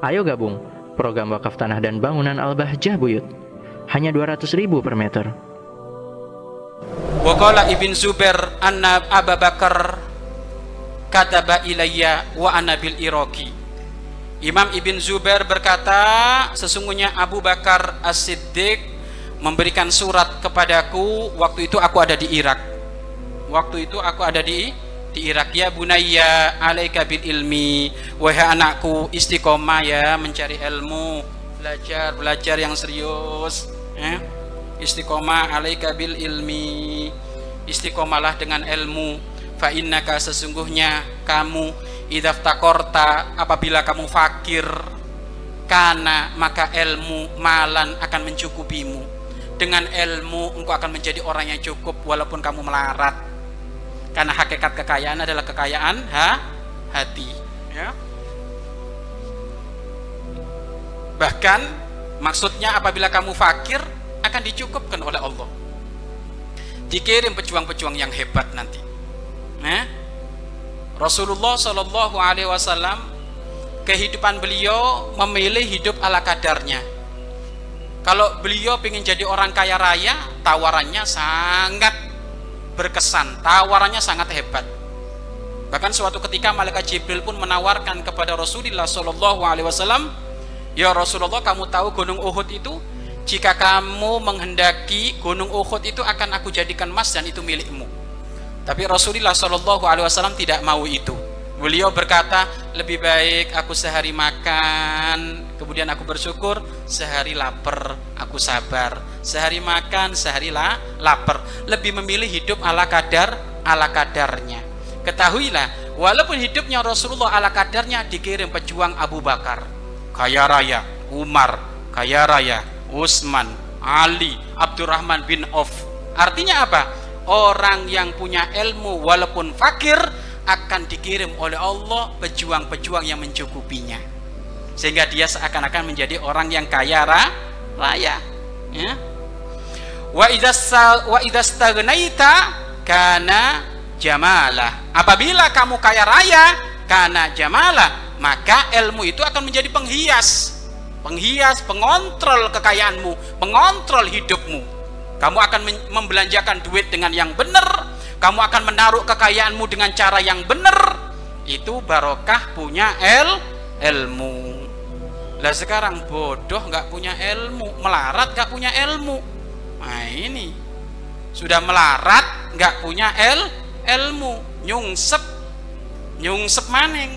Ayo gabung program wakaf tanah dan bangunan Al-Bahjah Buyut. Hanya 200 ribu per meter. Waqala Ibn Zubair anna Abu Bakar kataba ilayya wa ana bil Iraqi. Imam Ibn Zubair berkata, sesungguhnya Abu Bakar As-Siddiq memberikan surat kepadaku waktu itu aku ada di Irak. Waktu itu aku ada di di Irak ya bunayya alaika bil ilmi. Wahai anakku istiqomah ya mencari ilmu. Belajar belajar yang serius ya. Istiqomah alaika bil ilmi. Istiqomalah dengan ilmu. Fa innaka sesungguhnya kamu idaftakorta apabila kamu fakir karena maka ilmu malan akan mencukupimu. Dengan ilmu engkau akan menjadi orang yang cukup walaupun kamu melarat karena hakikat kekayaan adalah kekayaan ha, hati ya. bahkan maksudnya apabila kamu fakir akan dicukupkan oleh Allah. Dikirim pejuang-pejuang yang hebat nanti. Nah, Rasulullah Shallallahu Alaihi Wasallam kehidupan beliau memilih hidup ala kadarnya. Kalau beliau ingin jadi orang kaya raya tawarannya sangat berkesan, tawarannya sangat hebat. Bahkan suatu ketika malaikat Jibril pun menawarkan kepada Rasulullah Shallallahu Alaihi Wasallam, ya Rasulullah kamu tahu gunung Uhud itu jika kamu menghendaki gunung Uhud itu akan aku jadikan emas dan itu milikmu. Tapi Rasulullah Shallallahu Alaihi Wasallam tidak mau itu. Beliau berkata, lebih baik aku sehari makan, kemudian aku bersyukur, sehari lapar, aku sabar. Sehari makan, sehari la, lapar. Lebih memilih hidup ala kadar, ala kadarnya. Ketahuilah, walaupun hidupnya Rasulullah ala kadarnya dikirim pejuang Abu Bakar, kaya raya, Umar, kaya raya, Utsman, Ali, Abdurrahman bin Auf. Artinya apa? Orang yang punya ilmu walaupun fakir akan dikirim oleh Allah pejuang-pejuang yang mencukupinya. Sehingga dia seakan-akan menjadi orang yang kaya raya. Ya. Wa idastagnaita kana jamalah apabila kamu kaya raya karena jamalah maka ilmu itu akan menjadi penghias. Penghias pengontrol kekayaanmu pengontrol hidupmu. Kamu akan membelanjakan duit dengan yang benar kamu akan menaruh kekayaanmu dengan cara yang benar. Itu barokah punya el ilmu. Lah sekarang bodoh nggak punya ilmu melarat nggak punya ilmu. Nah ini. Sudah melarat nggak punya el ilmu. Nyungsep. Nyungsep maning.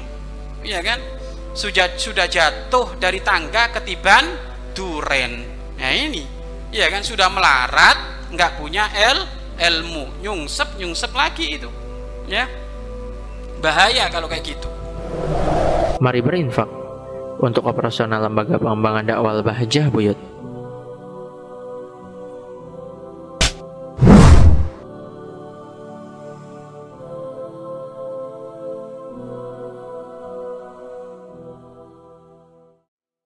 Iya kan? Sudah sudah jatuh dari tangga ketiban duren. Nah ini. Iya kan? Sudah melarat nggak punya el ilmu. Nyungsep nyungsep lagi itu. Ya. Bahaya kalau kayak gitu. Mari berinfak. Untuk operasional lembaga pengembangan dakwah Bahjah Buyut